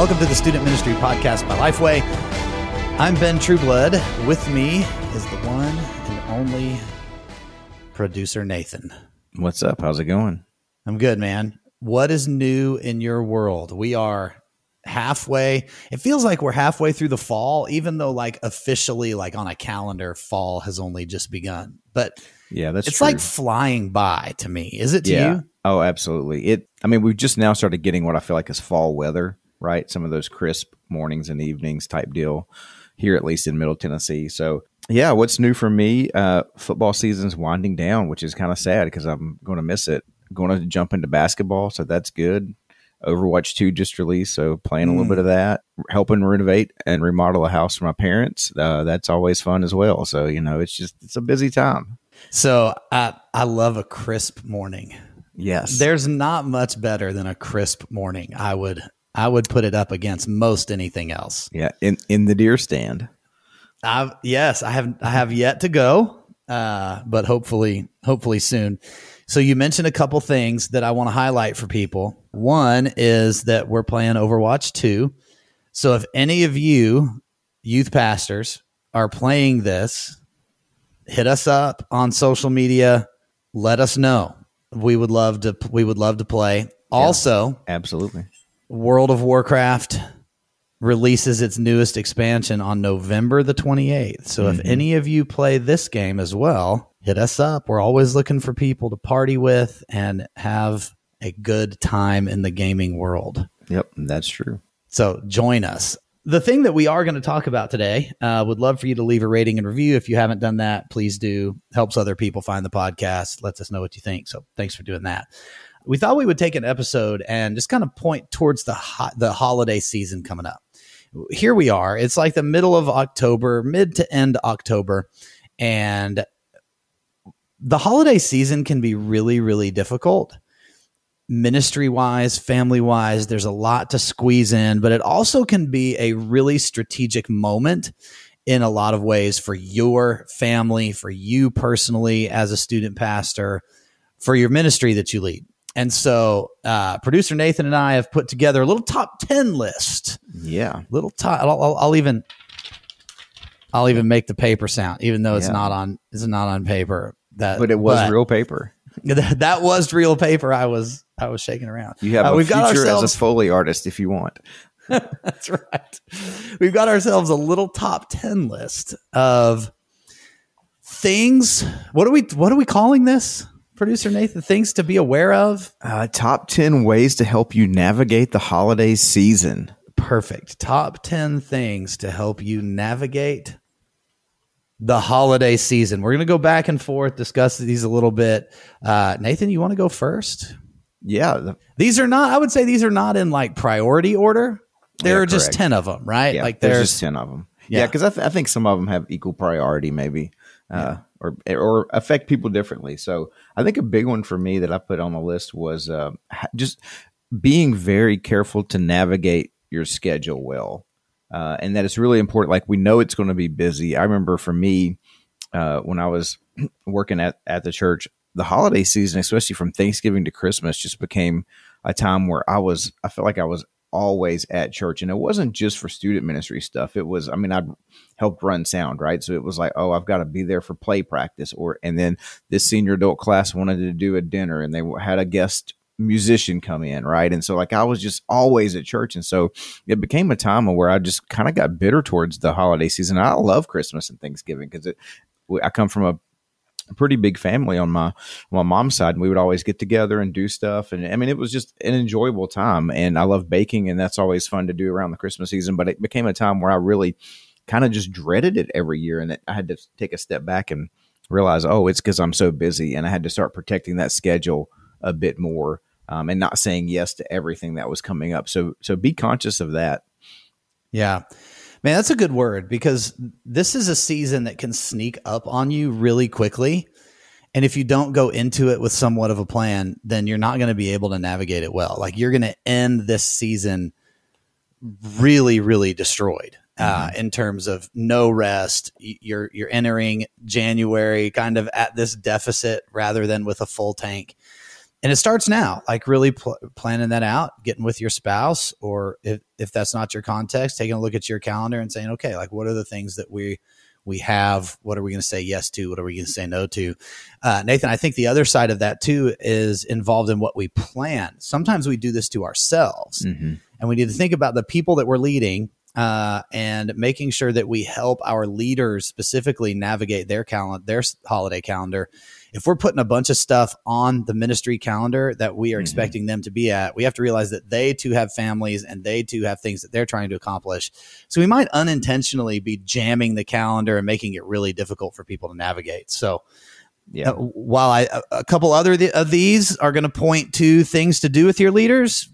Welcome to the Student Ministry Podcast by Lifeway. I'm Ben Trueblood. With me is the one and only producer Nathan. What's up? How's it going? I'm good, man. What is new in your world? We are halfway. It feels like we're halfway through the fall, even though like officially, like on a calendar, fall has only just begun. But Yeah, that's it's true. like flying by to me. Is it to yeah. you? Oh, absolutely. It. I mean, we've just now started getting what I feel like is fall weather, right? Some of those crisp mornings and evenings type deal here, at least in Middle Tennessee. So, yeah, what's new for me? Uh, football season's winding down, which is kind of sad because I'm going to miss it. Going to jump into basketball, so that's good. Overwatch 2 just released, so playing a little Mm. bit of that, helping renovate and remodel a house for my parents. Uh, that's always fun as well. So, you know, it's just, it's a busy time. So I I love a crisp morning. Yes. There's not much better than a crisp morning. I would I would put it up against most anything else. Yeah, in in the deer stand. I've yes, I have I have yet to go, uh, but hopefully hopefully soon. So you mentioned a couple things that I want to highlight for people. One is that we're playing Overwatch 2. So if any of you youth pastors are playing this, hit us up on social media, let us know. We would love to we would love to play. Also, Absolutely. World of Warcraft releases its newest expansion on November the 28th. So if any of you play this game as well, hit us up. We're always looking for people to party with and have a good time in the gaming world. Yep, that's true. So join us. The thing that we are going to talk about today, uh, would love for you to leave a rating and review. If you haven't done that, please do. Helps other people find the podcast. Lets us know what you think. So thanks for doing that. We thought we would take an episode and just kind of point towards the ho- the holiday season coming up. Here we are. It's like the middle of October, mid to end October, and the holiday season can be really, really difficult ministry wise, family wise. There's a lot to squeeze in, but it also can be a really strategic moment in a lot of ways for your family, for you personally as a student pastor, for your ministry that you lead. And so, uh, producer Nathan and I have put together a little top 10 list. Yeah. Little top, I'll, I'll, I'll even, I'll even make the paper sound, even though it's Yeah. not on, it's not on paper. That, But it was real paper. that, that was real paper. I was I was shaking around. You have Uh, a we've got future ourselves- as a Foley artist if you want. That's right. We've got ourselves a little top ten list of things. What are we What are we calling this, producer Nathan? Things to be aware of. Uh, top 10 ways to help you navigate the holiday season. Perfect. Top ten things to help you navigate the holiday season. We're going to go back and forth, discuss these a little bit. Uh, Nathan, you want to go first? Yeah. These are not. I would say these are not in like priority order. There Yeah, are just ten of them, right? yeah like there's, there's, just 10 of them. Yeah. Yeah, because I, th- I think some of them have equal priority, maybe, uh, or or affect people differently. So I think a big one for me that I put on the list was uh, just being very careful to navigate your schedule well, uh, and that it's really important. Like we know it's going to be busy. I remember for me uh, when I was working at at the church, the holiday season, especially from Thanksgiving to Christmas, just became a time where I was I felt like I was always at church. And it wasn't just for student ministry stuff. It was i mean i helped run sound right? So it was like oh i've got to be there for play practice or and then this senior adult class wanted to do a dinner and they had a guest musician come in right? And so like i was just always at church. And so it became a time where i just kind of got bitter towards the holiday season. I love christmas and thanksgiving because it i come from a pretty big family on my my mom's side and we would always get together and do stuff and i mean it was just an enjoyable time and i love baking and that's always fun to do around the christmas season but it became a time where i really kind of just dreaded it every year and i had to take a step back and realize oh it's because i'm so busy and i had to start protecting that schedule a bit more um, and not saying yes to everything that was coming up so so be conscious of that Yeah. Man, that's a good word because this is a season that can sneak up on you really quickly. And if you don't go into it with somewhat of a plan, then you're not going to be able to navigate it well. Like you're going to end this season really, really destroyed uh, in terms of no rest. You're you're entering January kind of at this deficit rather than with a full tank. And it starts now, like really pl- planning that out, getting with your spouse, or if, if that's not your context, taking a look at your calendar and saying, okay, like what are the things that we we have? What are we going to say yes to? What are we going to say no to? Uh, Nathan, I think the other side of that too is involved in what we plan. Sometimes we do this to ourselves, mm-hmm. and we need to think about the people that we're leading uh, and making sure that we help our leaders specifically navigate their calendar, their holiday calendar. If we're putting a bunch of stuff on the ministry calendar that we are mm-hmm. expecting them to be at, we have to realize that they too have families and they too have things that they're trying to accomplish. So we might unintentionally be jamming the calendar and making it really difficult for people to navigate. So, yeah. Uh, while I a couple other th- of these are going to point to things to do with your leaders,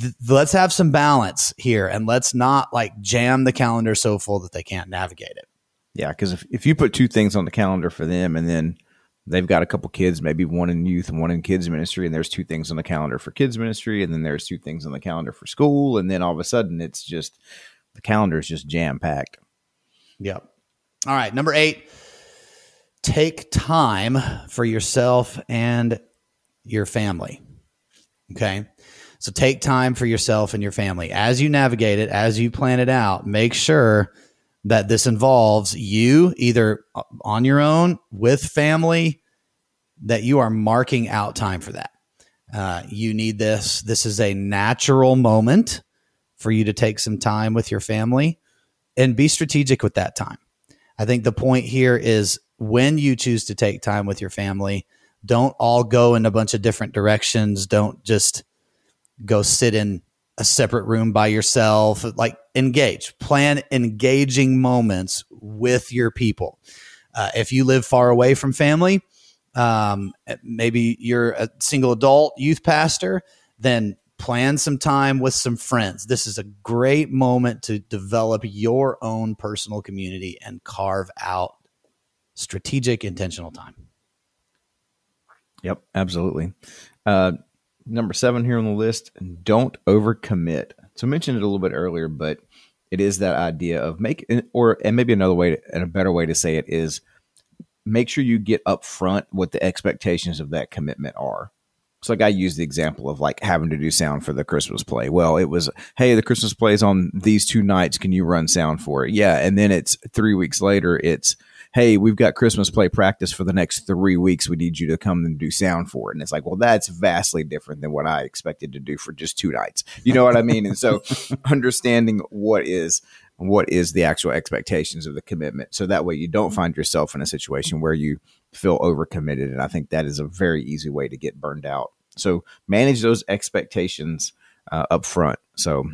th- let's have some balance here and let's not like jam the calendar so full that they can't navigate it. Yeah, because if, if you put two things on the calendar for them and then they've got a couple kids, maybe one in youth and one in kids ministry, and there's two things on the calendar for kids ministry, and then there's two things on the calendar for school, and then all of a sudden it's just the calendar is just jam packed. Yep. All right, number eight, take time for yourself and your family. Okay. So take time for yourself and your family. As you navigate it, as you plan it out, make sure that this involves you either on your own with family, that you are marking out time for that. Uh, you need this. This is a natural moment for you to take some time with your family and be strategic with that time. I think the point here is when you choose to take time with your family, don't all go in a bunch of different directions. Don't just go sit in a separate room by yourself. Like engage, plan engaging moments with your people. Uh, if you live far away from family, um, maybe you're a single adult youth pastor, then plan some time with some friends. This is a great moment to develop your own personal community and carve out strategic, intentional time. Yep, absolutely. Uh, number seven here on the list don't overcommit. So I mentioned it a little bit earlier, but it is that idea of make or and maybe another way to, and a better way to say it is make sure you get up front what the expectations of that commitment are. So like I use the example of like having to do sound for the Christmas play. Well, it was, hey, the Christmas play is on these two nights. Can you run sound for it? Yeah. And then it's three weeks later, it's hey, we've got Christmas play practice for the next three weeks. We need you to come and do sound for it. And it's like, well, that's vastly different than what I expected to do for just two nights. You know what I mean? And so understanding what is what is the actual expectations of the commitment. So that way you don't find yourself in a situation where you feel overcommitted. And I think that is a very easy way to get burned out. So manage those expectations uh, up front. So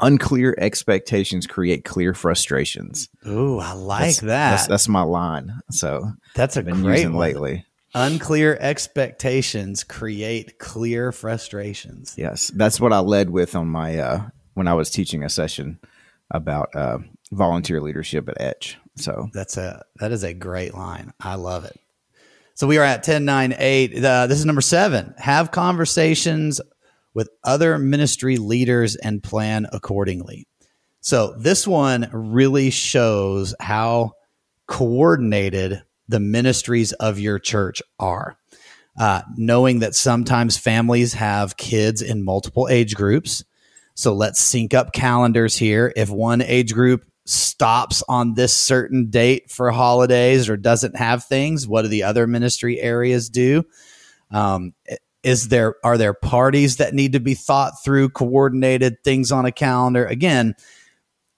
unclear expectations create clear frustrations. Ooh, I like that's, that. That's, that's, my line. So that's a been great one. lately. Unclear expectations create clear frustrations. Yes, that's what I led with on my uh, when I was teaching a session about uh, volunteer leadership at Etch. So that's a that is a great line. I love it. So we are at 10, 9, 8. Uh, this is number seven. Have conversations with other ministry leaders and plan accordingly. So this one really shows how coordinated the ministries of your church are. Uh, knowing that sometimes families have kids in multiple age groups. So let's sync up calendars here. If one age group stops on this certain date for holidays or doesn't have things, what do the other ministry areas do? Um, is there are there parties that need to be thought through coordinated things on a calendar? Again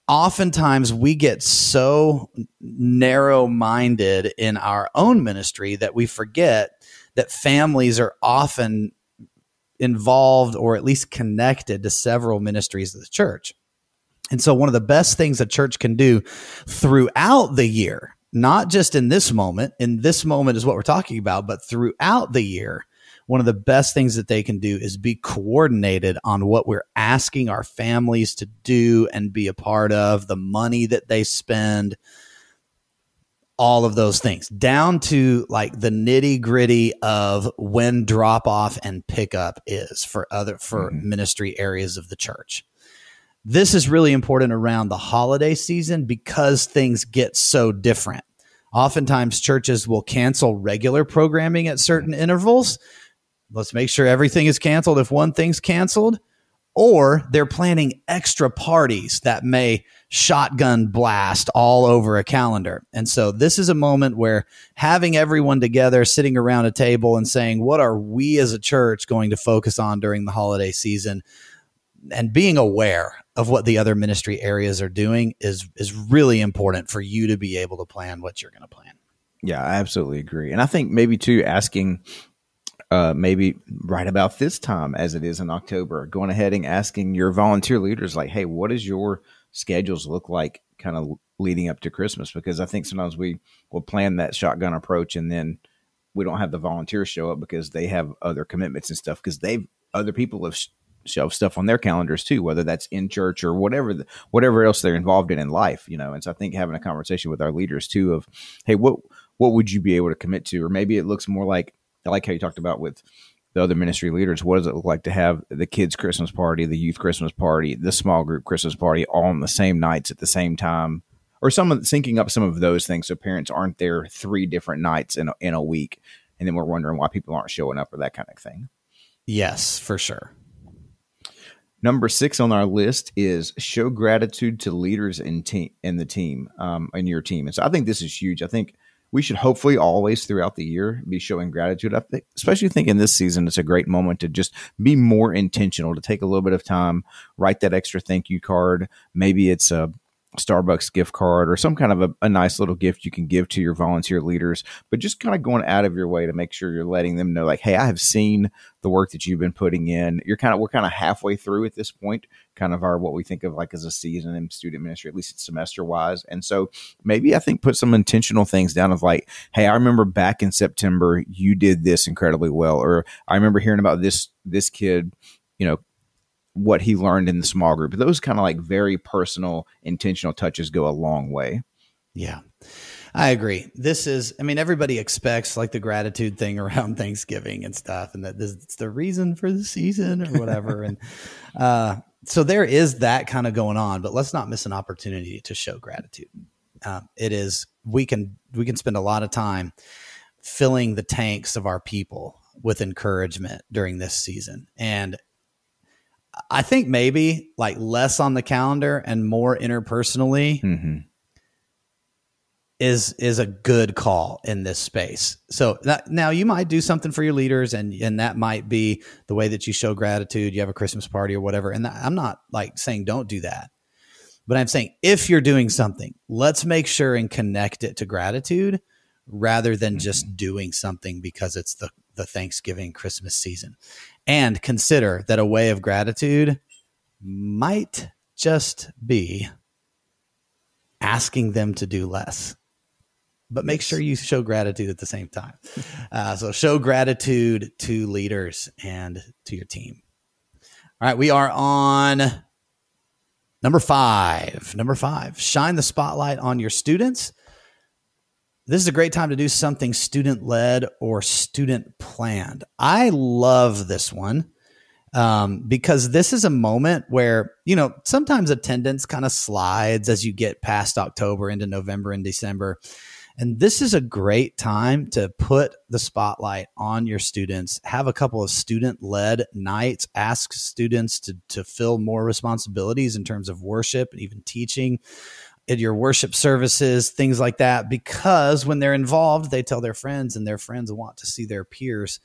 oftentimes we get so narrow minded in our own ministry that we forget that families are often involved or at least connected to several ministries of the church. And so one of the best things a church can do throughout the year not just in this moment in this moment is what we're talking about but throughout the year one of the best things that they can do is be coordinated on what we're asking our families to do and be a part of, the money that they spend, all of those things, down to like the nitty gritty of when drop off and pickup is for other for mm-hmm. ministry areas of the church. This is really important around the holiday season because things get so different. Oftentimes, churches will cancel regular programming at certain intervals let's make sure everything is canceled if one thing's canceled, or they're planning extra parties that may shotgun blast all over a calendar. And so this is a moment where having everyone together, sitting around a table and saying, what are we as a church going to focus on during the holiday season? And being aware of what the other ministry areas are doing is is really important for you to be able to plan what you're going to plan. Yeah, I absolutely agree. And I think maybe too asking uh, maybe right about this time as it is in October, going ahead and asking your volunteer leaders, like, hey, what does your schedules look like kind of leading up to Christmas? Because I think sometimes we will plan that shotgun approach and then we don't have the volunteers show up because they have other commitments and stuff because they've other people have shelved stuff on their calendars too, whether that's in church or whatever, the, whatever else they're involved in in life, you know. And so I think having a conversation with our leaders too of, hey, what what would you be able to commit to, or maybe it looks more like I like how you talked about with the other ministry leaders. What does it look like to have the kids' Christmas party, the youth Christmas party, the small group Christmas party all on the same nights at the same time? Or some of syncing up some of those things so parents aren't there three different nights in a, in a week, and then we're wondering why people aren't showing up or that kind of thing. Yes, for sure. Number six on our list is show gratitude to leaders in team in the team, um, in your team. And so I think this is huge. I think we should hopefully always throughout the year be showing gratitude. I think, especially think in this season, it's a great moment to just be more intentional, to take a little bit of time, write that extra thank you card. Maybe it's a Starbucks gift card or some kind of a, a, nice little gift you can give to your volunteer leaders, but just kind of going out of your way to make sure you're letting them know, like, hey, I have seen the work that you've been putting in. You're kind of we're kind of halfway through at this point, kind of our what we think of like as a season in student ministry, at least semester wise. And so maybe I think put some intentional things down of like, hey, I remember back in September you did this incredibly well, or I remember hearing about this this kid, you know, what he learned in the small group. Those kind of like very personal, intentional touches go a long way. Yeah. I agree. This is, I mean, everybody expects like the gratitude thing around Thanksgiving and stuff, and that this, it's the reason for the season or whatever. and uh, so there is that kind of going on, but let's not miss an opportunity to show gratitude. Um, it is we can we can spend a lot of time filling the tanks of our people with encouragement during this season, and I think maybe like less on the calendar and more interpersonally mm-hmm. is is a good call in this space. So that, now you might do something for your leaders, and and that might be the way that you show gratitude. You have a Christmas party or whatever, and I'm not like saying don't do that, but I'm saying if you're doing something, let's make sure and connect it to gratitude rather than mm-hmm. just doing something because it's the the Thanksgiving Christmas season and consider that a way of gratitude might just be asking them to do less. But make sure you show gratitude at the same time. Uh, so show gratitude to leaders and to your team. All right we are on number five. Number five shine the spotlight on your students this is a great time to do something student led or student planned. I love this one um, because this is a moment where, you know, sometimes attendance kind of slides as you get past October into November and December. And this is a great time to put the spotlight on your students, have a couple of student led nights, ask students to, to fill more responsibilities in terms of worship and even teaching at your worship services, things like that, because when they're involved, they tell their friends, and their friends want to see their peers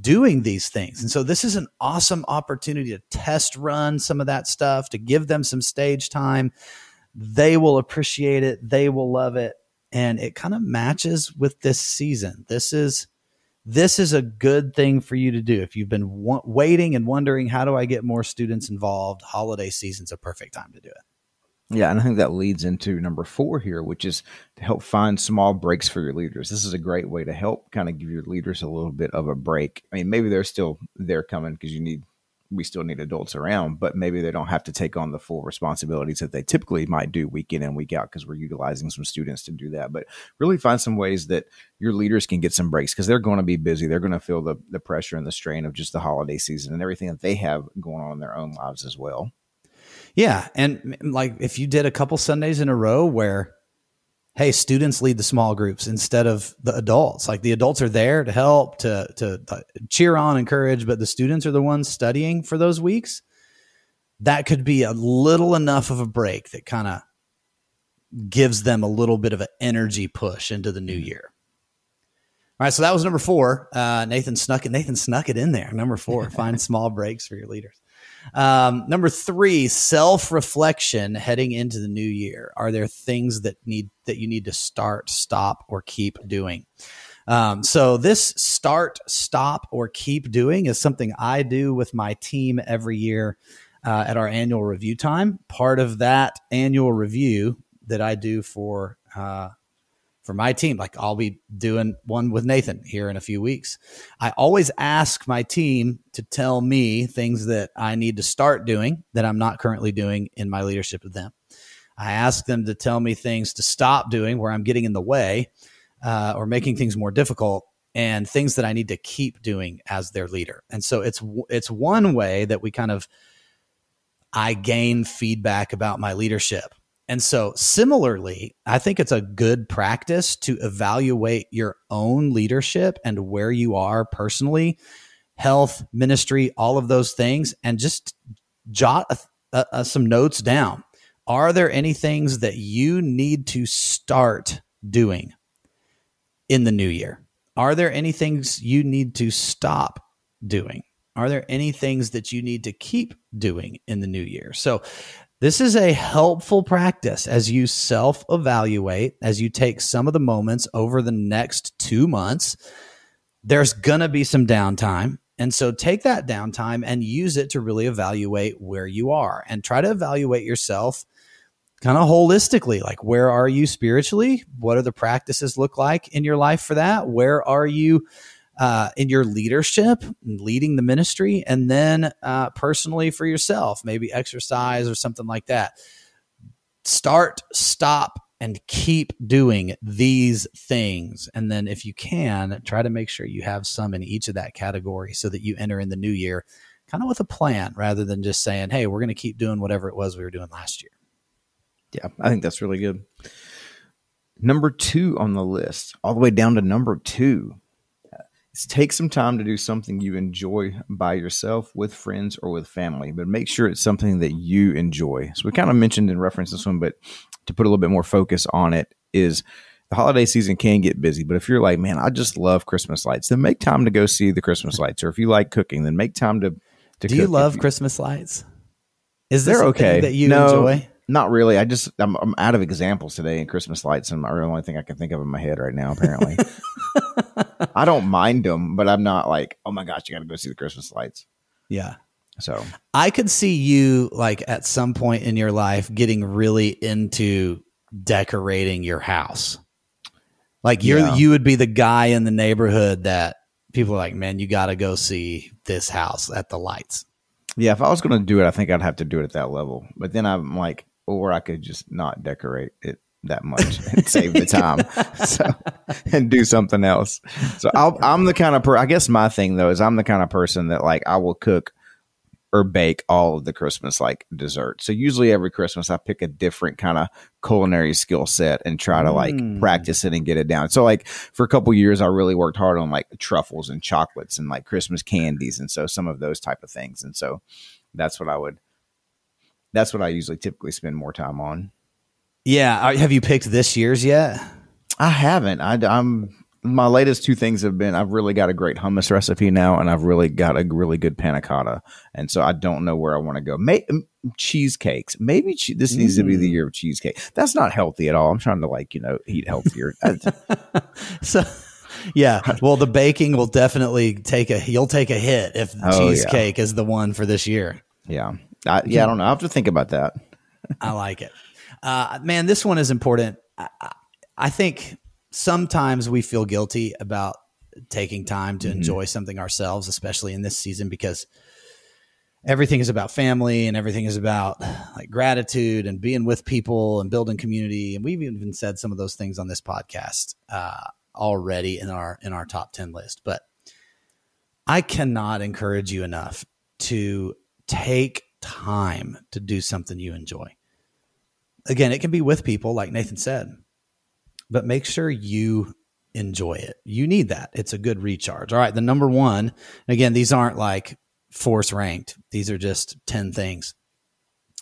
doing these things. And so, this is an awesome opportunity to test run some of that stuff, to give them some stage time. They will appreciate it, they will love it. And it kind of matches with this season. This is this is a good thing for you to do if you've been waiting and wondering how do i get more students involved holiday season's a perfect time to do it yeah, and I think that leads into number four here, which is to help find small breaks for your leaders. This is a great way to help kind of give your leaders a little bit of a break. I mean, maybe they're still there coming because you need we still need adults around, but maybe they don't have to take on the full responsibilities that they typically might do week in and week out because we're utilizing some students to do that. But really find some ways that your leaders can get some breaks because they're going to be busy. They're going to feel the, the pressure and the strain of just the holiday season and everything that they have going on in their own lives as well. Yeah, and like if you did a couple Sundays in a row where hey, students lead the small groups instead of the adults. Like the adults are there to help, to to, to cheer on, encourage, but the students are the ones studying for those weeks. That could be a little enough of a break that kind of gives them a little bit of an energy push into the new year. All right, so that was number four. Uh, Nathan snuck it. Nathan snuck it in there. Number four, find small breaks for your leaders. Um, number three, self reflection heading into the new year. Are there things that need that you need to start, stop, or keep doing? Um, so this start, stop, or keep doing is something I do with my team every year uh, at our annual review time. Part of that annual review that I do for uh, for my team. Like I'll be doing one with Nathan here in a few weeks. I always ask my team to tell me things that I need to start doing that I'm not currently doing in my leadership of them. I ask them to tell me things to stop doing where I'm getting in the way uh, or making things more difficult and things that I need to keep doing as their leader. And so it's it's one way that we kind of I gain feedback about my leadership and so, similarly, I think it's a good practice to evaluate your own leadership and where you are personally, health, ministry, all of those things, and just jot a, a, a, some notes down. Are there any things that you need to start doing in the new year? Are there any things you need to stop doing? Are there any things that you need to keep doing in the new year? So this is a helpful practice as you self evaluate, as you take some of the moments over the next two months. There's going to be some downtime. And so take that downtime and use it to really evaluate where you are and try to evaluate yourself kind of holistically. Like, where are you spiritually? What are the practices look like in your life for that? Where are you uh, in your leadership, leading the ministry, and then uh, personally for yourself, maybe exercise or something like that. Start, stop, and keep doing these things. And then, if you can, try to make sure you have some in each of that category so that you enter in the new year kind of with a plan rather than just saying, hey, we're going to keep doing whatever it was we were doing last year. Yeah, I think that's really good. Number two on the list, all the way down to number two, take some time to do something you enjoy by yourself, with friends, or with family, but make sure it's something that you enjoy. So we kind of mentioned in reference to this one, but to put a little bit more focus on it is the holiday season can get busy, but if you're like, man, I just love Christmas lights, then make time to go see the Christmas lights. Or if you like cooking, then make time to. to do you love you, Christmas lights? Is there okay. that you no, enjoy? Not really. I just I'm, I'm out of examples today in Christmas lights, and the only thing I can think of in my head right now. Apparently, I don't mind them, but I'm not like, oh my gosh, you got to go see the Christmas lights. Yeah. So I could see you like at some point in your life getting really into decorating your house. Like you're yeah. you would be the guy in the neighborhood that people are like, man, you got to go see this house at the lights. Yeah, if I was going to do it, I think I'd have to do it at that level. But then I'm like, or I could just not decorate it that much and save the time so, and do something else. So i am the kind of person, I guess my thing though is I'm the kind of person that like I will cook or bake all of the Christmas like dessert. So usually every Christmas I pick a different kind of culinary skill set and try to like mm. practice it and get it down. So like for a couple years I really worked hard on like truffles and chocolates and like Christmas candies and so some of those type of things. And so that's what I would that's what I usually typically spend more time on. Yeah, have you picked this year's yet? I haven't. I, I'm my latest two things have been I've really got a great hummus recipe now, and I've really got a really good panna cotta, and so I don't know where I want to go. May, cheesecakes, maybe che- this needs mm. to be the mm. year of cheesecake. That's not healthy at all. I'm trying to like you know eat healthier. so. Yeah, well, the baking will definitely take a. You'll take a hit if oh, cheesecake yeah. is the one for this year. Yeah, I, yeah. I don't know. I have to think about that. I like it, uh, man. This one is important. I, I think sometimes we feel guilty about taking time to mm-hmm. enjoy something ourselves, especially in this season, because everything is about family and everything is about like gratitude and being with people and building community. And we've even said some of those things on this podcast uh, already in our in our top ten list. But I cannot encourage you enough to take time to do something you enjoy. Again, it can be with people, like Nathan said but make sure you enjoy it. You need that. It's a good recharge. All right. The number one, again, these aren't like force ranked, these are just 10 things.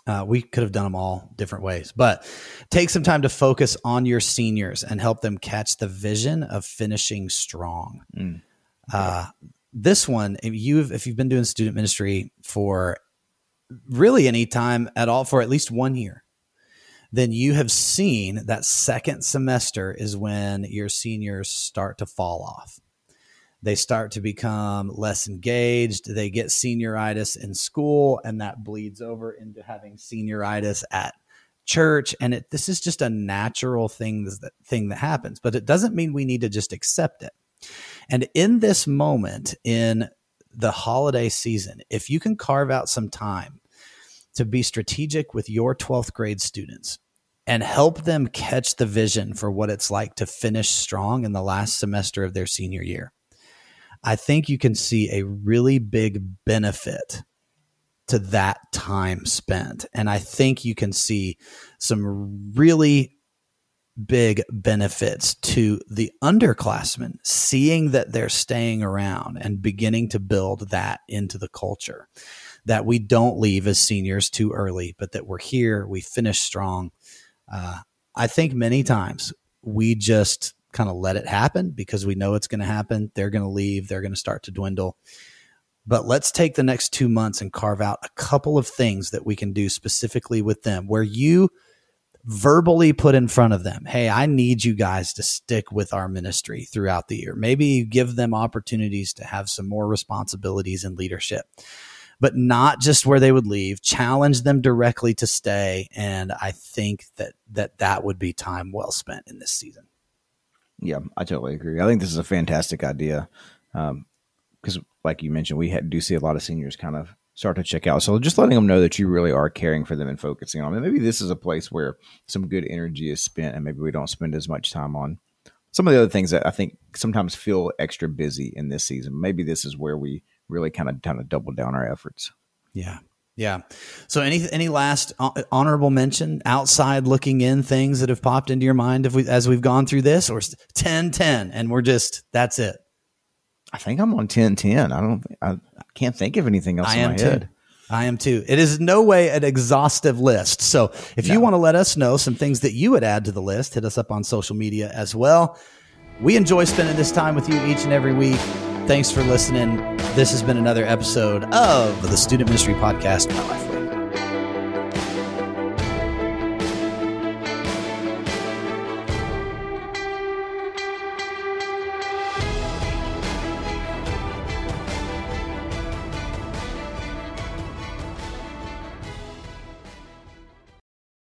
Uh, we could have done them all different ways, but take some time to focus on your seniors and help them catch the vision of finishing strong. Mm. Uh, this one, if you've if you've been doing student ministry for really any time at all for at least one year, then you have seen that second semester is when your seniors start to fall off. They start to become less engaged. They get senioritis in school, and that bleeds over into having senioritis at church. And it, this is just a natural thing that, thing that happens, but it doesn't mean we need to just accept it. And in this moment, in the holiday season, if you can carve out some time to be strategic with your 12th grade students and help them catch the vision for what it's like to finish strong in the last semester of their senior year. I think you can see a really big benefit to that time spent. And I think you can see some really big benefits to the underclassmen seeing that they're staying around and beginning to build that into the culture that we don't leave as seniors too early, but that we're here, we finish strong. Uh, I think many times we just kind of let it happen because we know it's going to happen. They're going to leave, they're going to start to dwindle. But let's take the next two months and carve out a couple of things that we can do specifically with them where you verbally put in front of them, hey, I need you guys to stick with our ministry throughout the year. Maybe give them opportunities to have some more responsibilities and leadership but not just where they would leave. Challenge them directly to stay, and I think that that that would be time well spent in this season. Yeah, I totally agree. I think this is a fantastic idea because, um, like you mentioned, we had, do see a lot of seniors kind of start to check out. So just letting them know that you really are caring for them and focusing on them. Maybe this is a place where some good energy is spent, and maybe we don't spend as much time on some of the other things that I think sometimes feel extra busy in this season. Maybe this is where we really kind of kind of double down our efforts. Yeah. Yeah. So any any last honorable mention outside looking in things that have popped into your mind if we, as we've gone through this or 10 10 and we're just that's it. I think I'm on 10 10. I don't I, can't think of anything else I in my too. head. I am too. It is no way an exhaustive list. So if no. you want to let us know some things that you would add to the list, hit us up on social media as well. We enjoy spending this time with you each and every week. Thanks for listening. This has been another episode of the Student Ministry Podcast, by Lifeway.